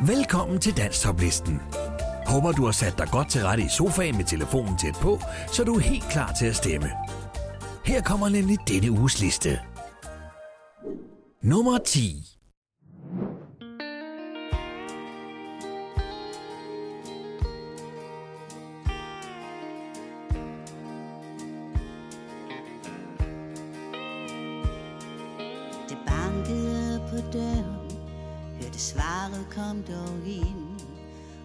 Velkommen til Danstoplisten. Håber du har sat dig godt til rette i sofaen med telefonen tæt på, så du er helt klar til at stemme. Her kommer nemlig denne uges liste. Nummer 10. kom dog ind.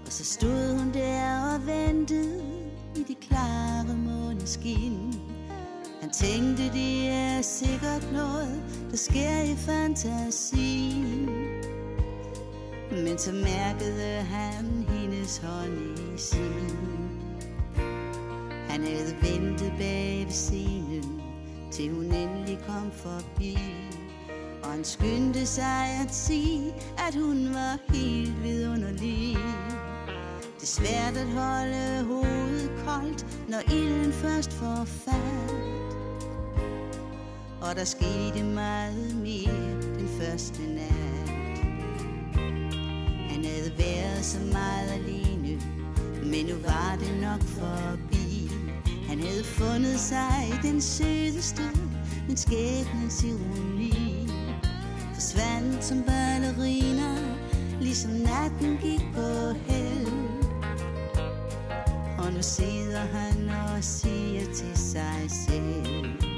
Og så stod hun der og ventede I det klare måneskin Han tænkte det er sikkert noget Der sker i fantasien. Men så mærkede han hendes hånd i sin. Han havde ventet bag ved scenen Til hun endelig kom forbi og han skyndte sig at sige, at hun var helt vidunderlig. Det er svært at holde hovedet koldt, når ilden først får fat. Og der skete meget mere den første nat. Han havde været så meget alene, men nu var det nok forbi. Han havde fundet sig den sødeste, men skæbnens ironi forsvandt som balleriner, ligesom natten gik på held. Og nu sidder han og siger til sig selv,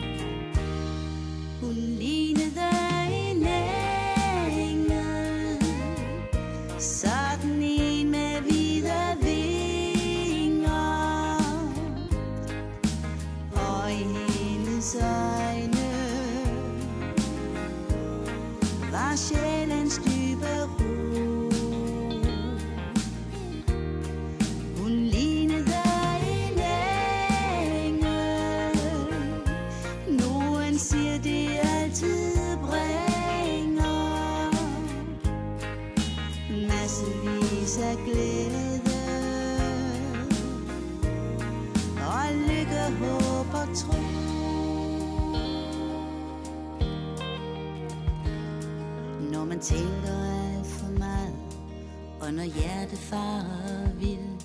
Og når hjertet farer vild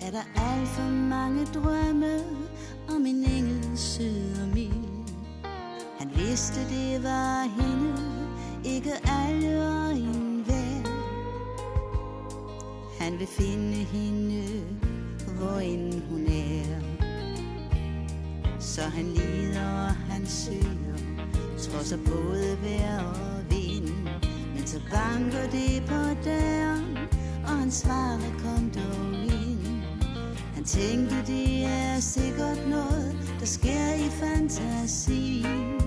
Er der alt for mange drømme Om en engel sød og mild. Han vidste det var hende Ikke alle og en hver Han vil finde hende Hvor end hun er. Så han lider og han søger Trodser både vejr og vind. Men så banker det på døren og kom dog ind. Han tænkte det er sikkert noget Der sker i fantasien.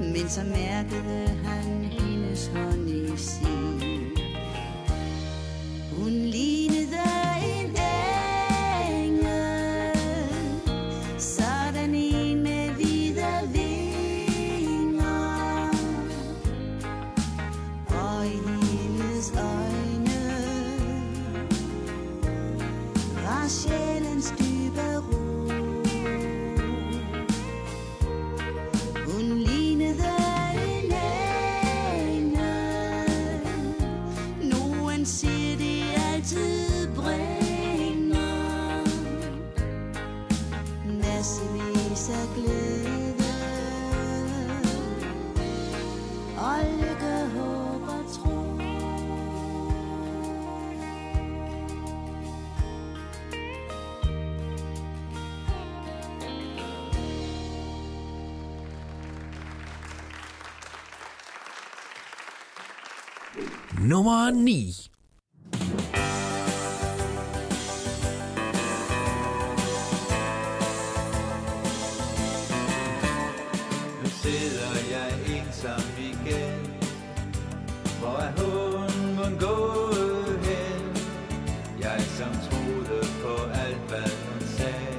Men så mærkede han hendes hånd i sin. Hun lige Nummer 9. Nu sidder jeg ensom igen. Hvor er hun gået hen? Jeg som troede på alt hvad hun sagde.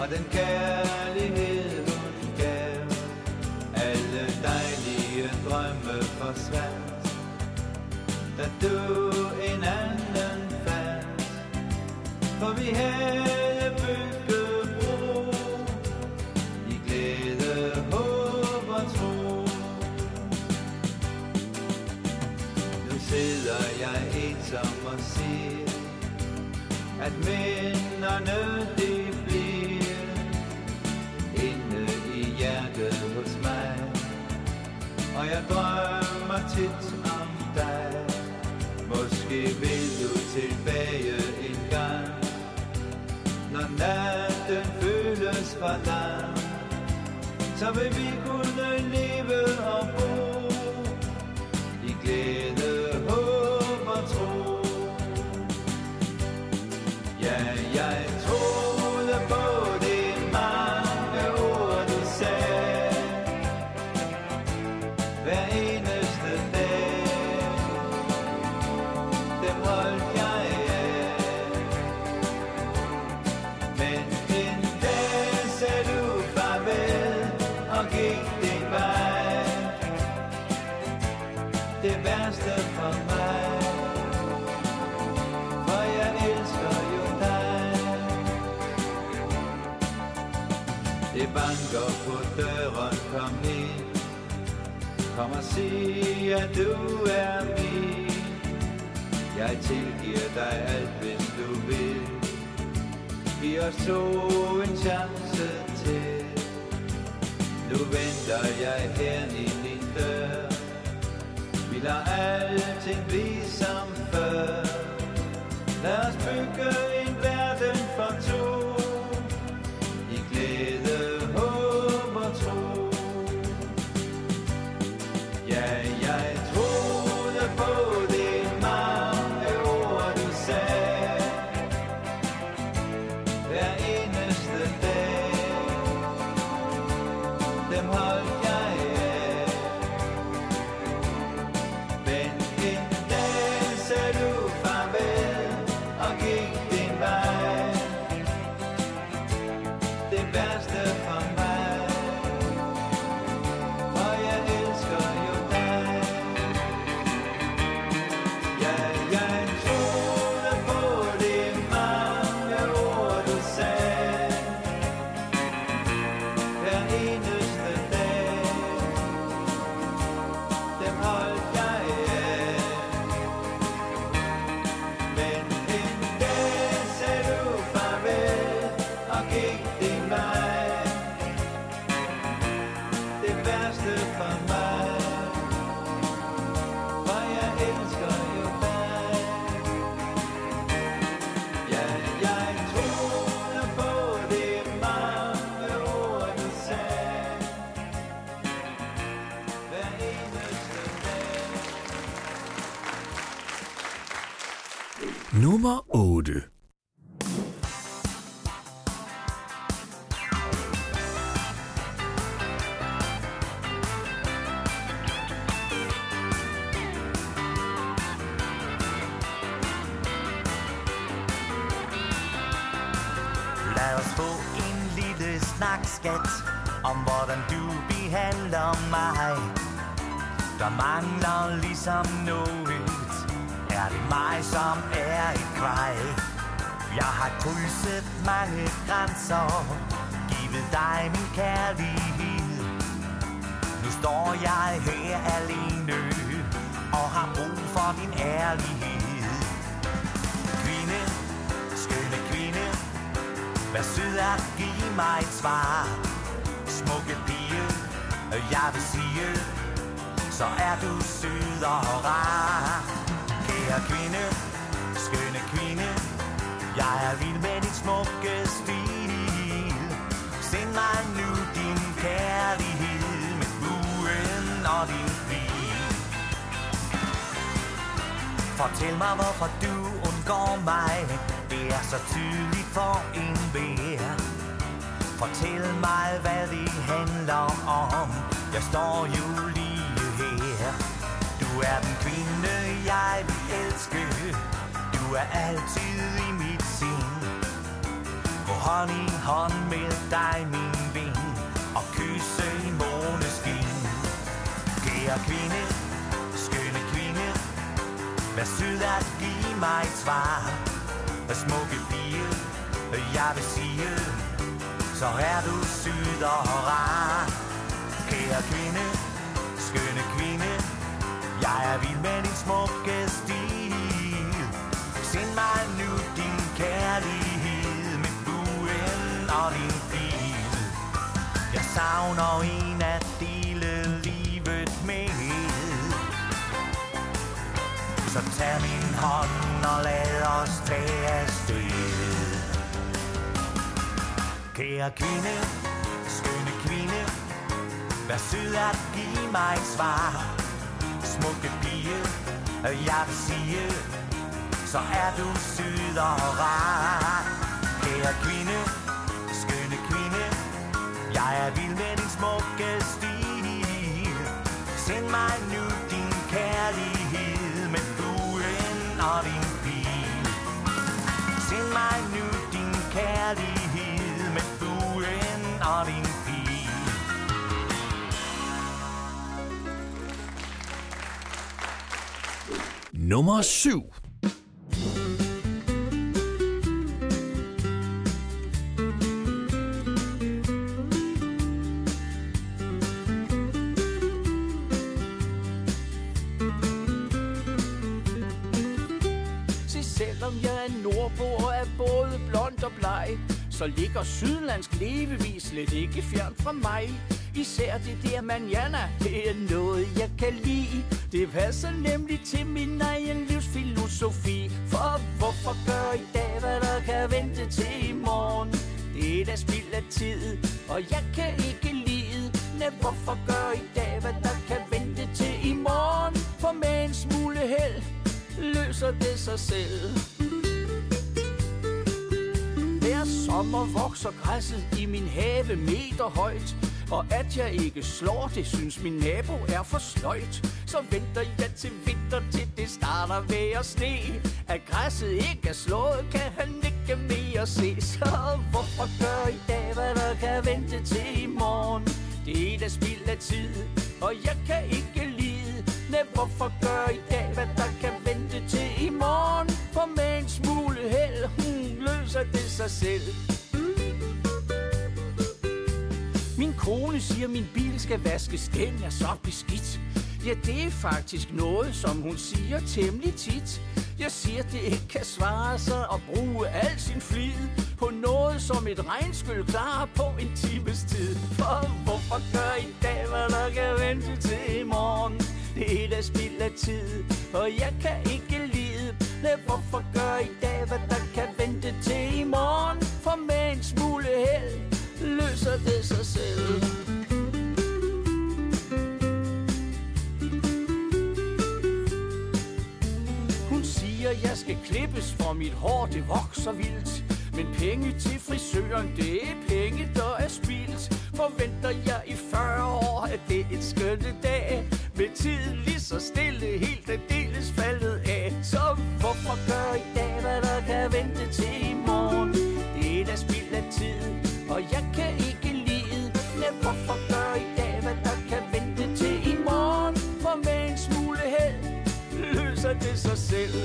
Og den kære du en anden fandt For vi havde bygget bro i glæde, håb og tro. Nu sidder jeg ensom og siger, at minderne de bliver inde i hjertet hos mig. Og jeg drømmer føles for lang. Så vil vi kunne leve og bo Det banker på døren, kom ind. Kom og sig, at du er min. Jeg tilgiver dig alt, hvis du vil. Giv os to en chance til. Nu venter jeg her i din dør. Vi lader alting blive som før. Lad os bygge en verden for to. Buen og din bil Fortæl mig, hvorfor du undgår mig. Det er så tydeligt for en vær Fortæl mig, hvad det handler om. Jeg står jo lige her. Du er den kvinde, jeg vil elske. Du er altid i mit sind. Gå hånd i hånd med dig, min ven. kære kvinde, skønne kvinde, vær sød at give mig et svar. Hvad smukke pige, jeg vil sige, så er du sød og rar. Kære kvinde, skønne kvinde, jeg er vild med din smukke stil. Send mig nu din kærlighed med buen og din bil. Jeg savner en af dine med Så tag min hånd og lad os tage afsted. Kære kvinde, skønne kvinde Vær sød at give mig et svar. Smukke pige, jeg vil sige Så er du sød og rar. Kære kvinde, skønne kvinde Jeg er vild med din smukke stil. Send mig nu din kærlighed Med buen og din pil Send mig nu din kærlighed Med buen og din pil Nummer 7. Så ligger sydlandsk levevis slet ikke fjern fra mig. Især det der manjana, det er noget jeg kan lide. Det passer nemlig til min egen livsfilosofi. For hvorfor gør i dag, hvad der kan vente til i morgen? Det er da spild af tid, og jeg kan ikke lide. Men hvorfor gør i dag, hvad der kan vente til i morgen? For med en smule held løser det sig selv. Sommer vokser græsset i min have meter højt. Og at jeg ikke slår det, synes min nabo er for sløjt. Så venter jeg til vinter, til det starter ved at sne. At græsset ikke er slået, kan han ikke mere se. Så hvorfor gør i dag, hvad der kan vente til i morgen? Det er da spild af tid, og jeg kan ikke lide. Nej, hvorfor gør i dag, hvad der kan vente til i morgen? For med løser det sig selv. Min kone siger, min bil skal vaskes, den er så beskidt. Ja, det er faktisk noget, som hun siger temmelig tit. Jeg siger, det ikke kan svare sig at bruge al sin flid På noget, som et regnskyld klarer på en times tid. For hvorfor gør i dag, hvad der kan vente til i morgen? Det er da spild af tid, og jeg kan ikke lide hvorfor gør i dag, hvad der kan vente til i morgen? For med en smule held løser det sig selv. Hun siger, jeg skal klippes, for mit hår det vokser vildt. Men penge til frisøren, det er penge, der er spildt. Forventer jeg i 40 år, at det er et skønne dag. Med tiden lige så stille, helt aldeles faldet af Så hvorfor gør i dag, hvad der kan vente til i morgen? Det er da spild af tid, og jeg kan ikke lide Men hvorfor gør i dag, hvad der kan vente til i morgen? For med en smule held løser det sig selv.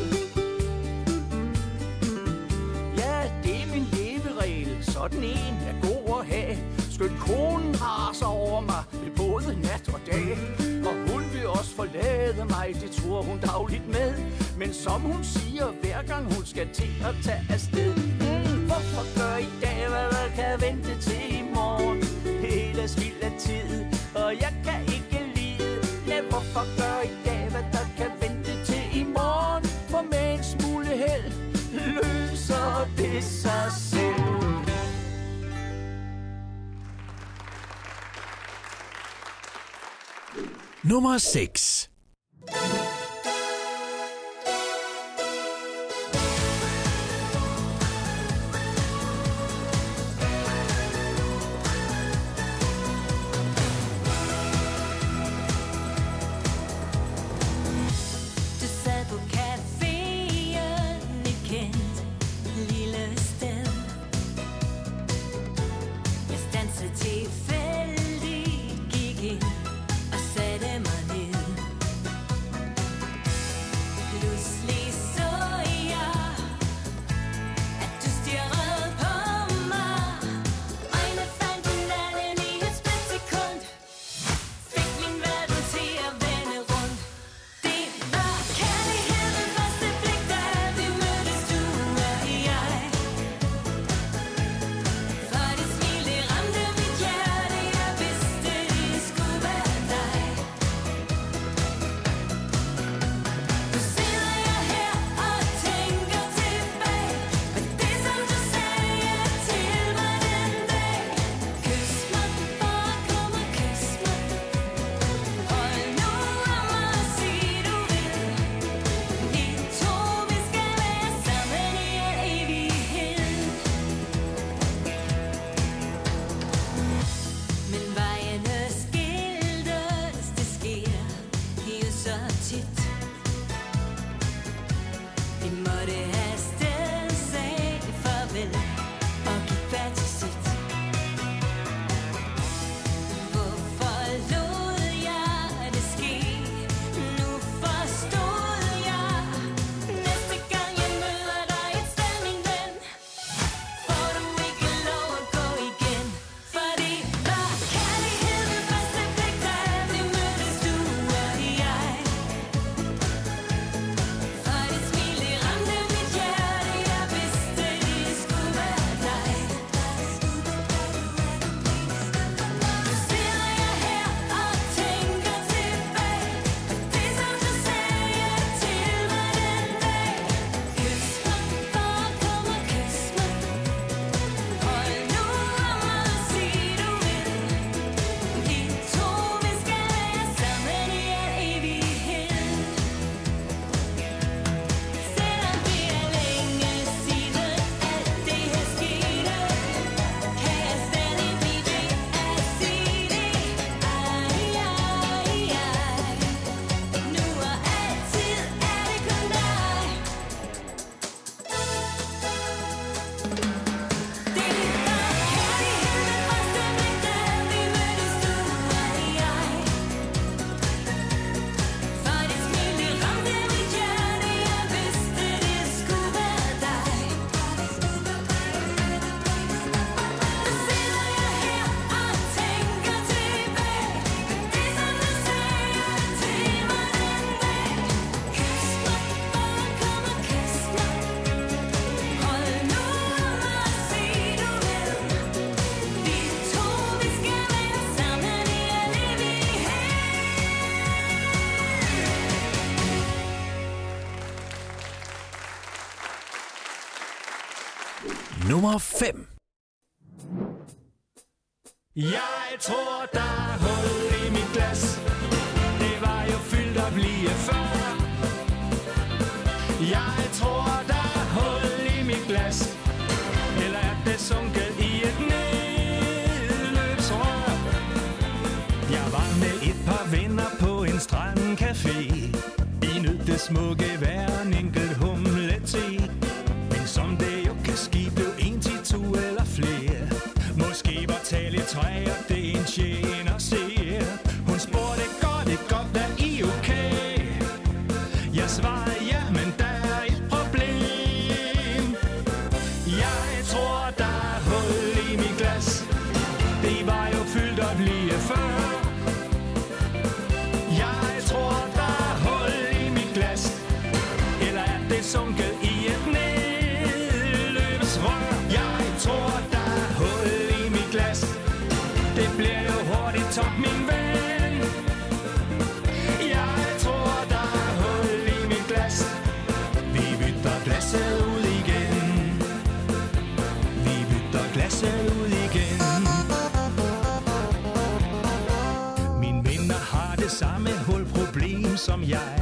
Ja, det er min leveregel, sådan en er god at have. Skønt konen raser over mig både nat og dag Og hun vil også forlade mig, det tror hun dagligt med. Men som hun siger, hver gang hun skal til at tage afsted mm, Hvorfor gør i dag, Nummer 6. zwei som jeg.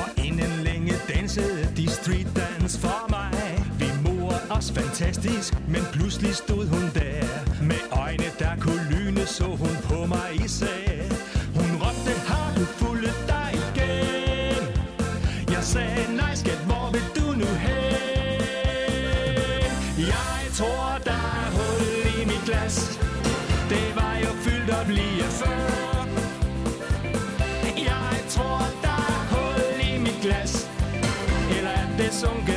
Og inden længe dansede de street dance for mig. Vi morede os fantastisk, men pludselig stod hun der. son good.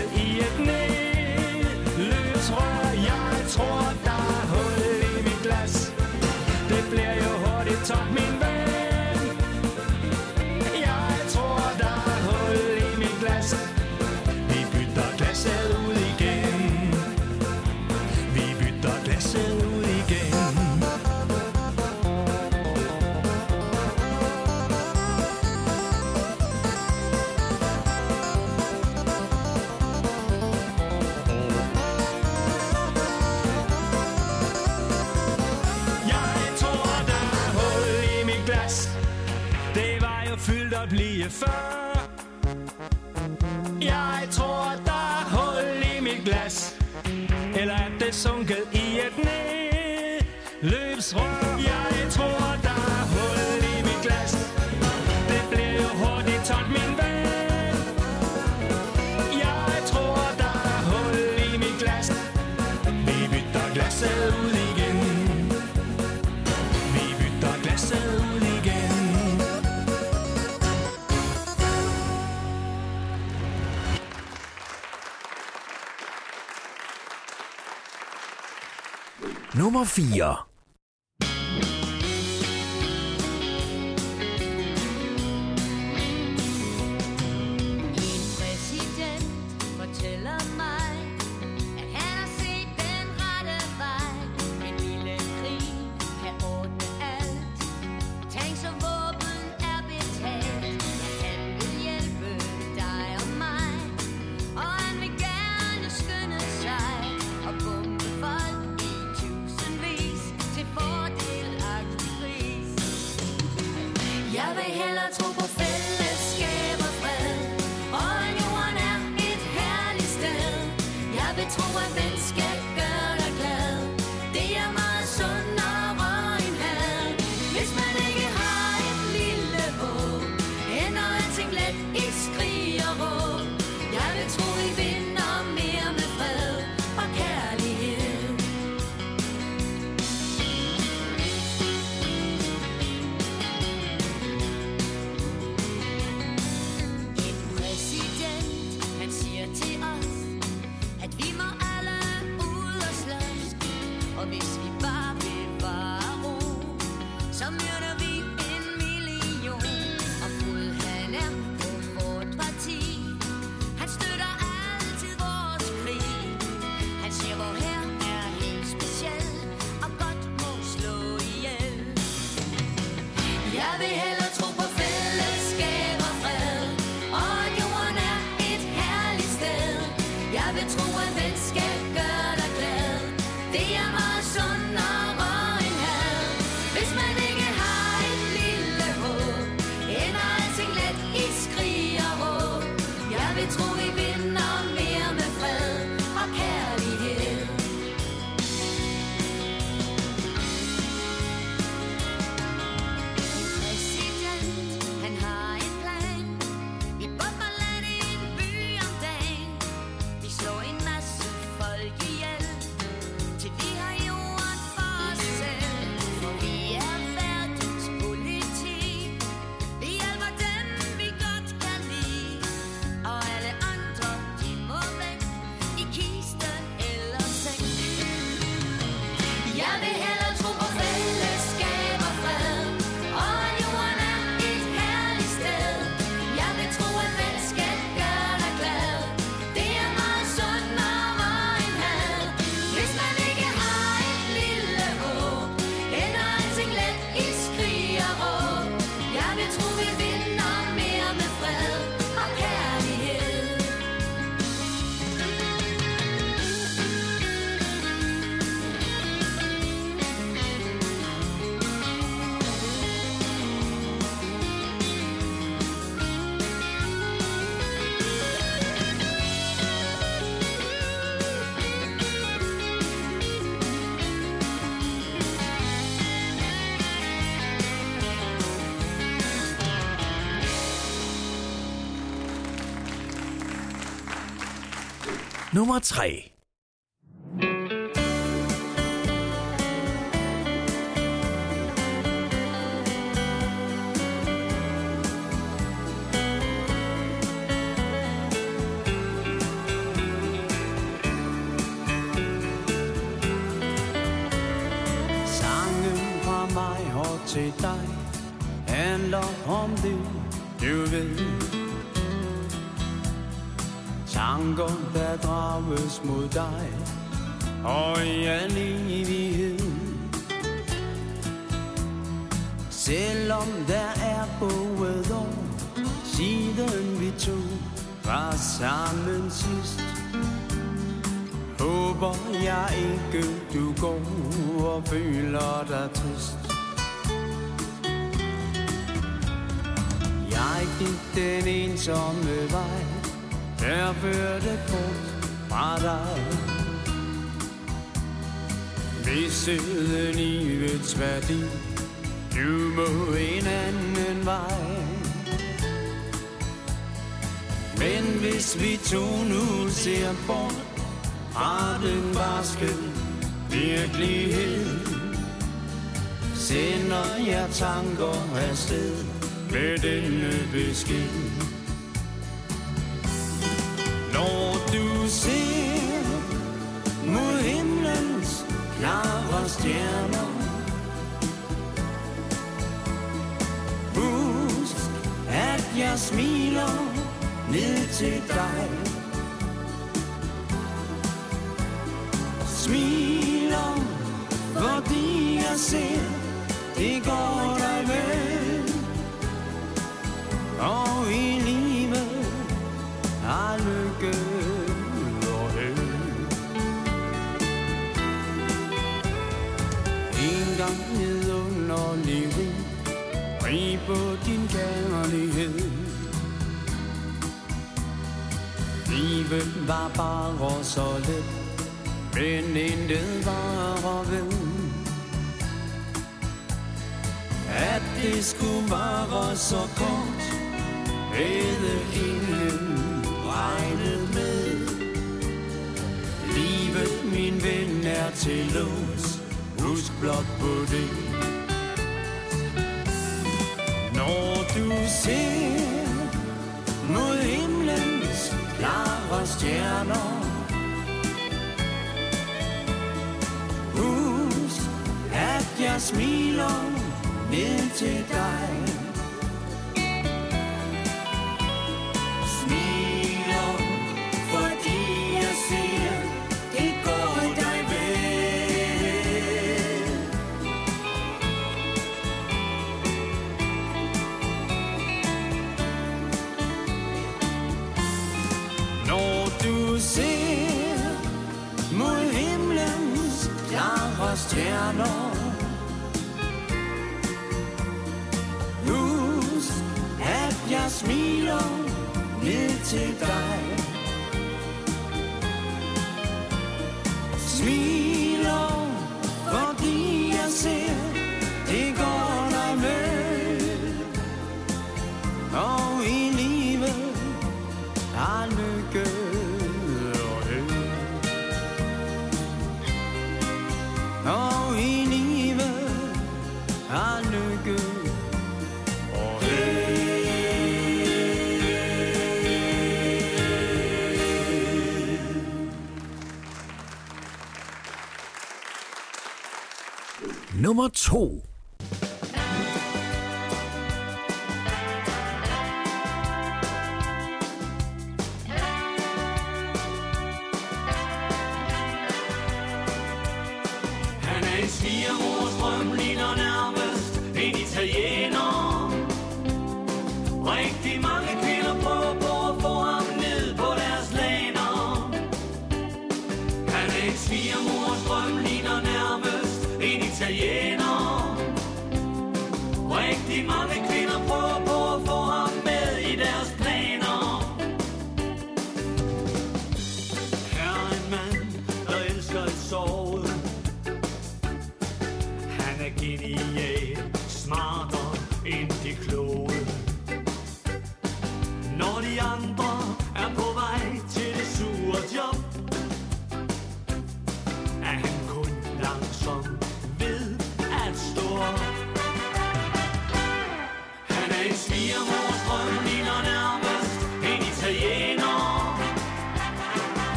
nummer 4. Nummer 3. Til dig handler om det, du ved. Tanker, der drages mod dig og i al evighed. Selvom der er gået år, siden vi to var sammen sidst, Håber jeg ikke, du går og føler dig trist. Jeg gik den ensomme vej, der førte bort fra dig. Mistede livets værdi, du må en anden vej. Men hvis vi to nu ser bort fra den barske virkelighed, sender jeg tanker afsted med denne besked. Når du ser mod himlens klare stjerner, husk at jeg smiler ned til dig. Smiler, fordi jeg ser, det går dig vel. Var bare så let, men intet var ved. At det skulle vare så kort, havde ingen regnet med. Livet, min ven, er til lås, husk blot på det. Når du ser klare stjerner, Husk, at jeg smiler ned til dig. Stjerner, Husk, at jeg smiler ned til dig. Nummer 2.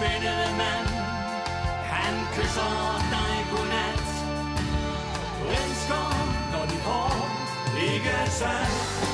spændende mand. Han kysser dig godnat. Elsker, når dit hår ikke er sat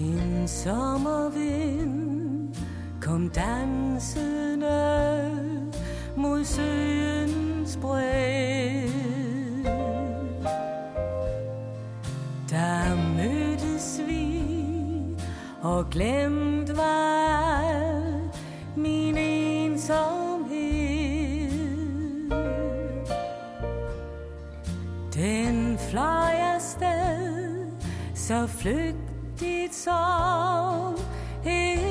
En sommervind kom dansende mod søens bred. Der mødtes vi og glemt var min ensomhed. Den fløj afsted, så flygt it's all. It's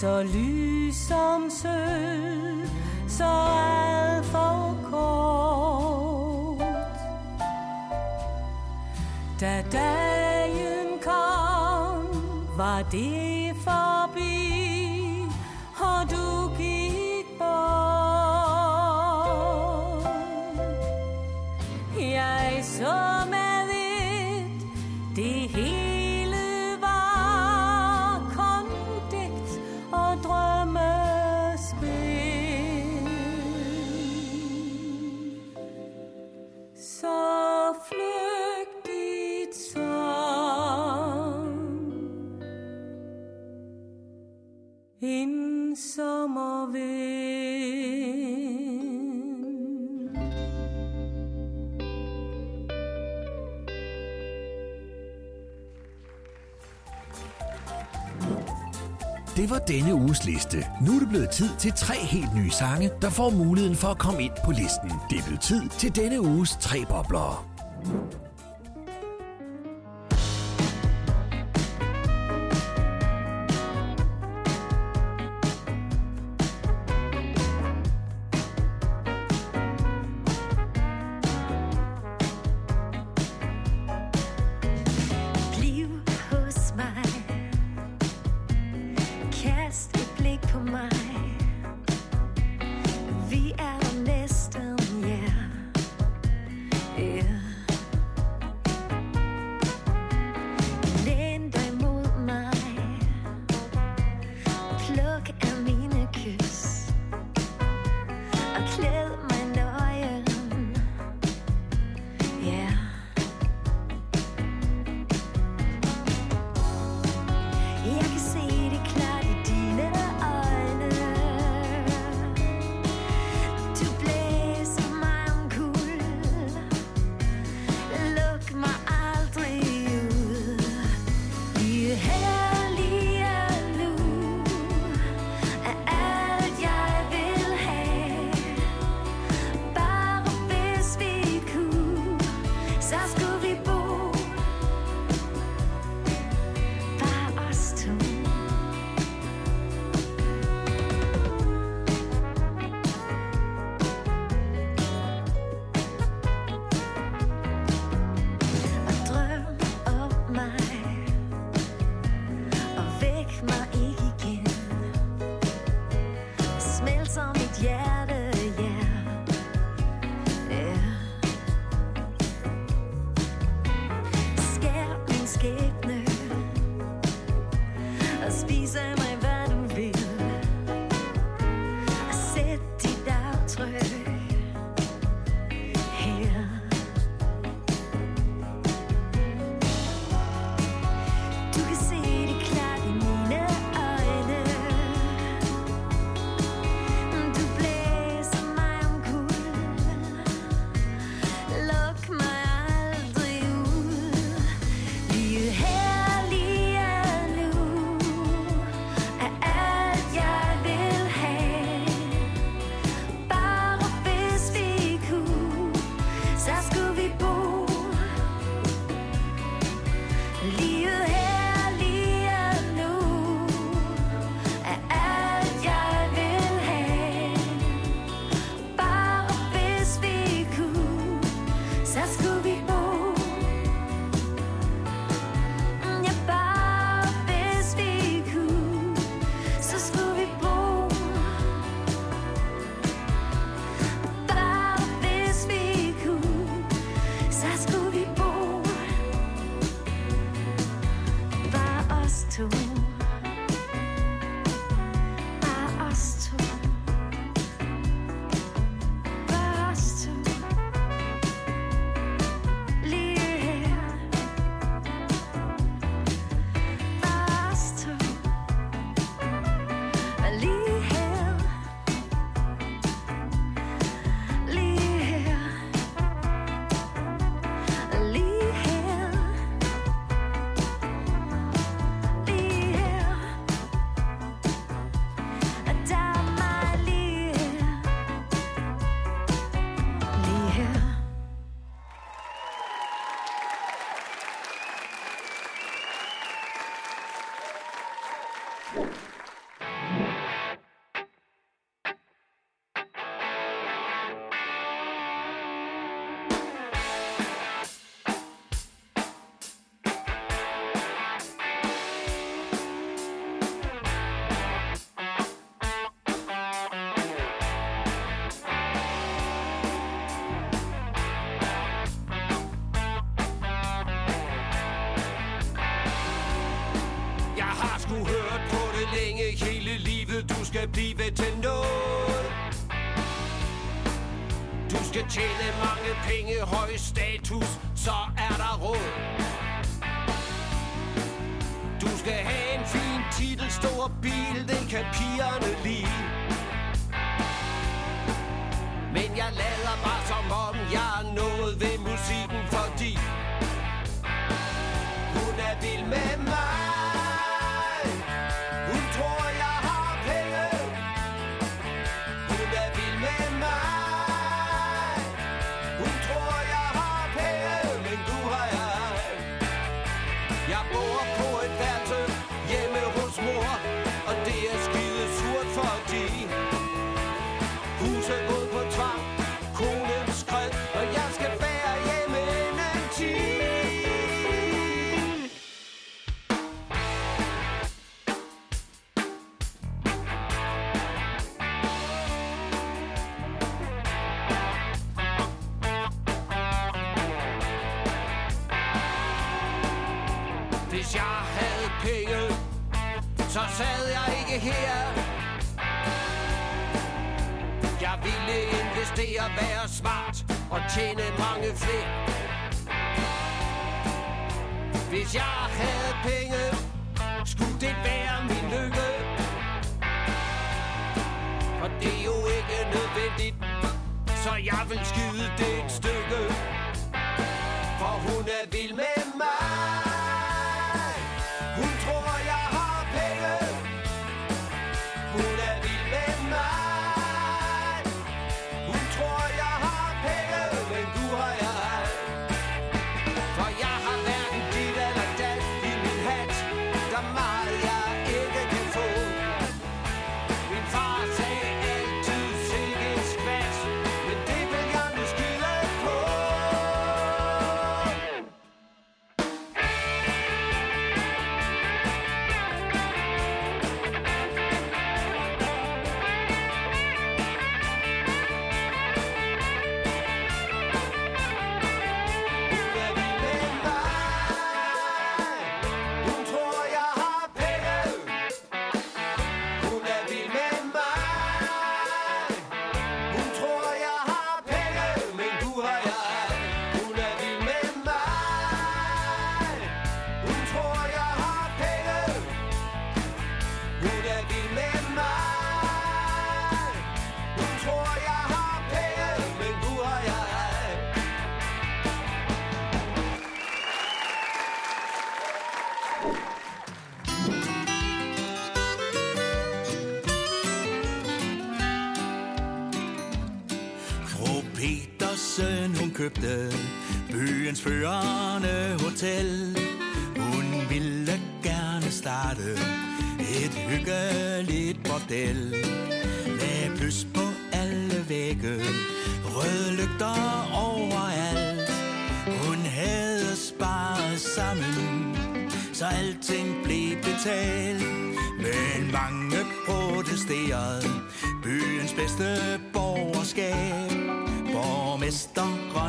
så lys som sølv, så alt for kort. Da dagen kom, var det denne uges liste. Nu er det blevet tid til tre helt nye sange, der får muligheden for at komme ind på listen. Det er blevet tid til denne uges tre bobler. geblieben, denn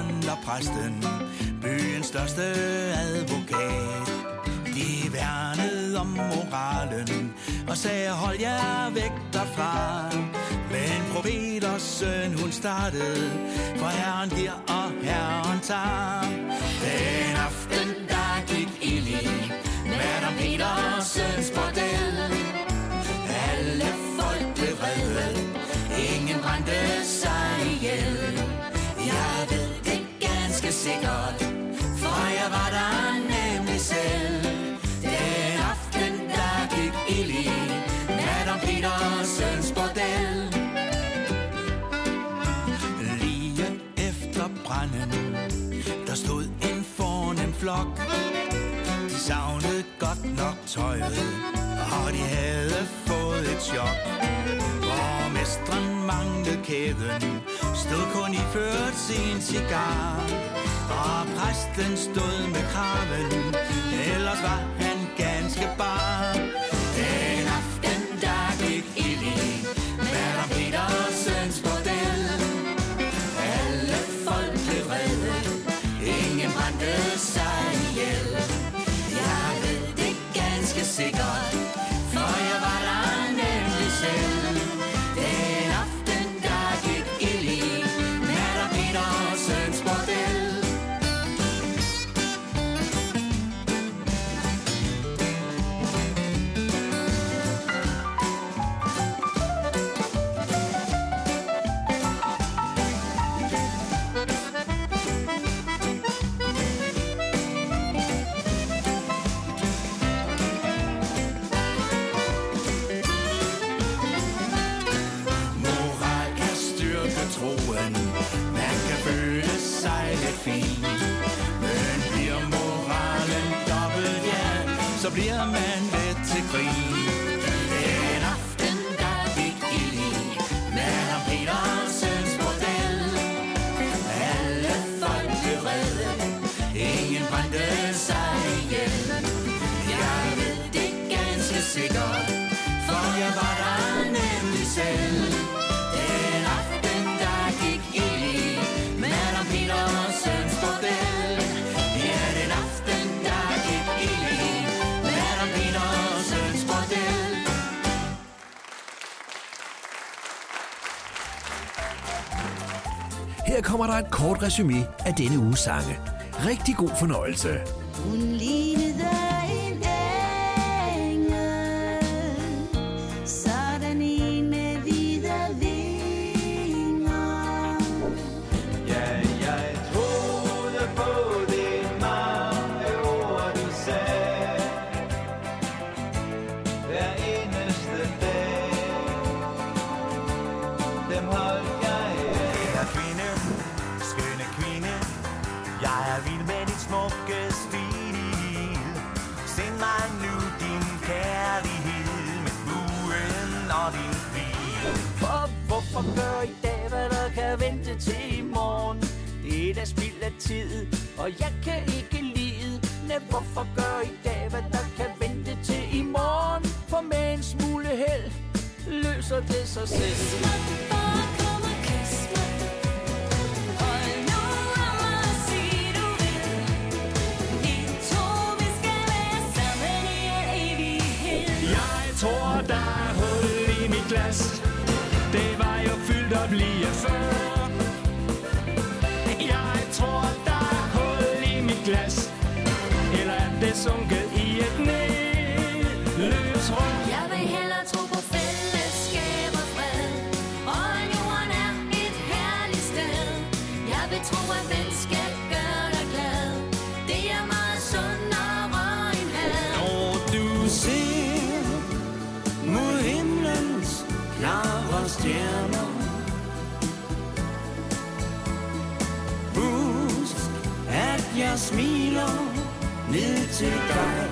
forhandler præsten, byens største advokat. De værnede om moralen og sagde, hold jer væk derfra. Men profeters søn, hun startede, for herren giver og herren tager. Den aften, der gik ild i Madame Petersens bordel. Alle folk blev vrede, ingen brændte sig sikkert, for jeg var der nemlig selv. Den aften, der gik ild i Madame Petersens bordel. Lige efter branden, der stod en fornem flok. De savnede godt nok tøjet, og de havde fået et chok. Borgmestren manglede kæden, Stod kun i ført sin cigar. Og præsten stod med kraven. Ellers var han ganske bare kort resume af denne uges sange. Rigtig god fornøjelse. Hun lignede en engel, sådan med hvide vinger. Ja, jeg troede på det mange ord, du sagde. Hver eneste dag, dem holdt jeg. for før i dag, hvad der kan vente til i morgen. Det er da spild af tid, og jeg kan ikke lide. Men hvorfor gør i dag, hvad der kan vente til i morgen? For med en smule held løser det sig selv. at blive før. música.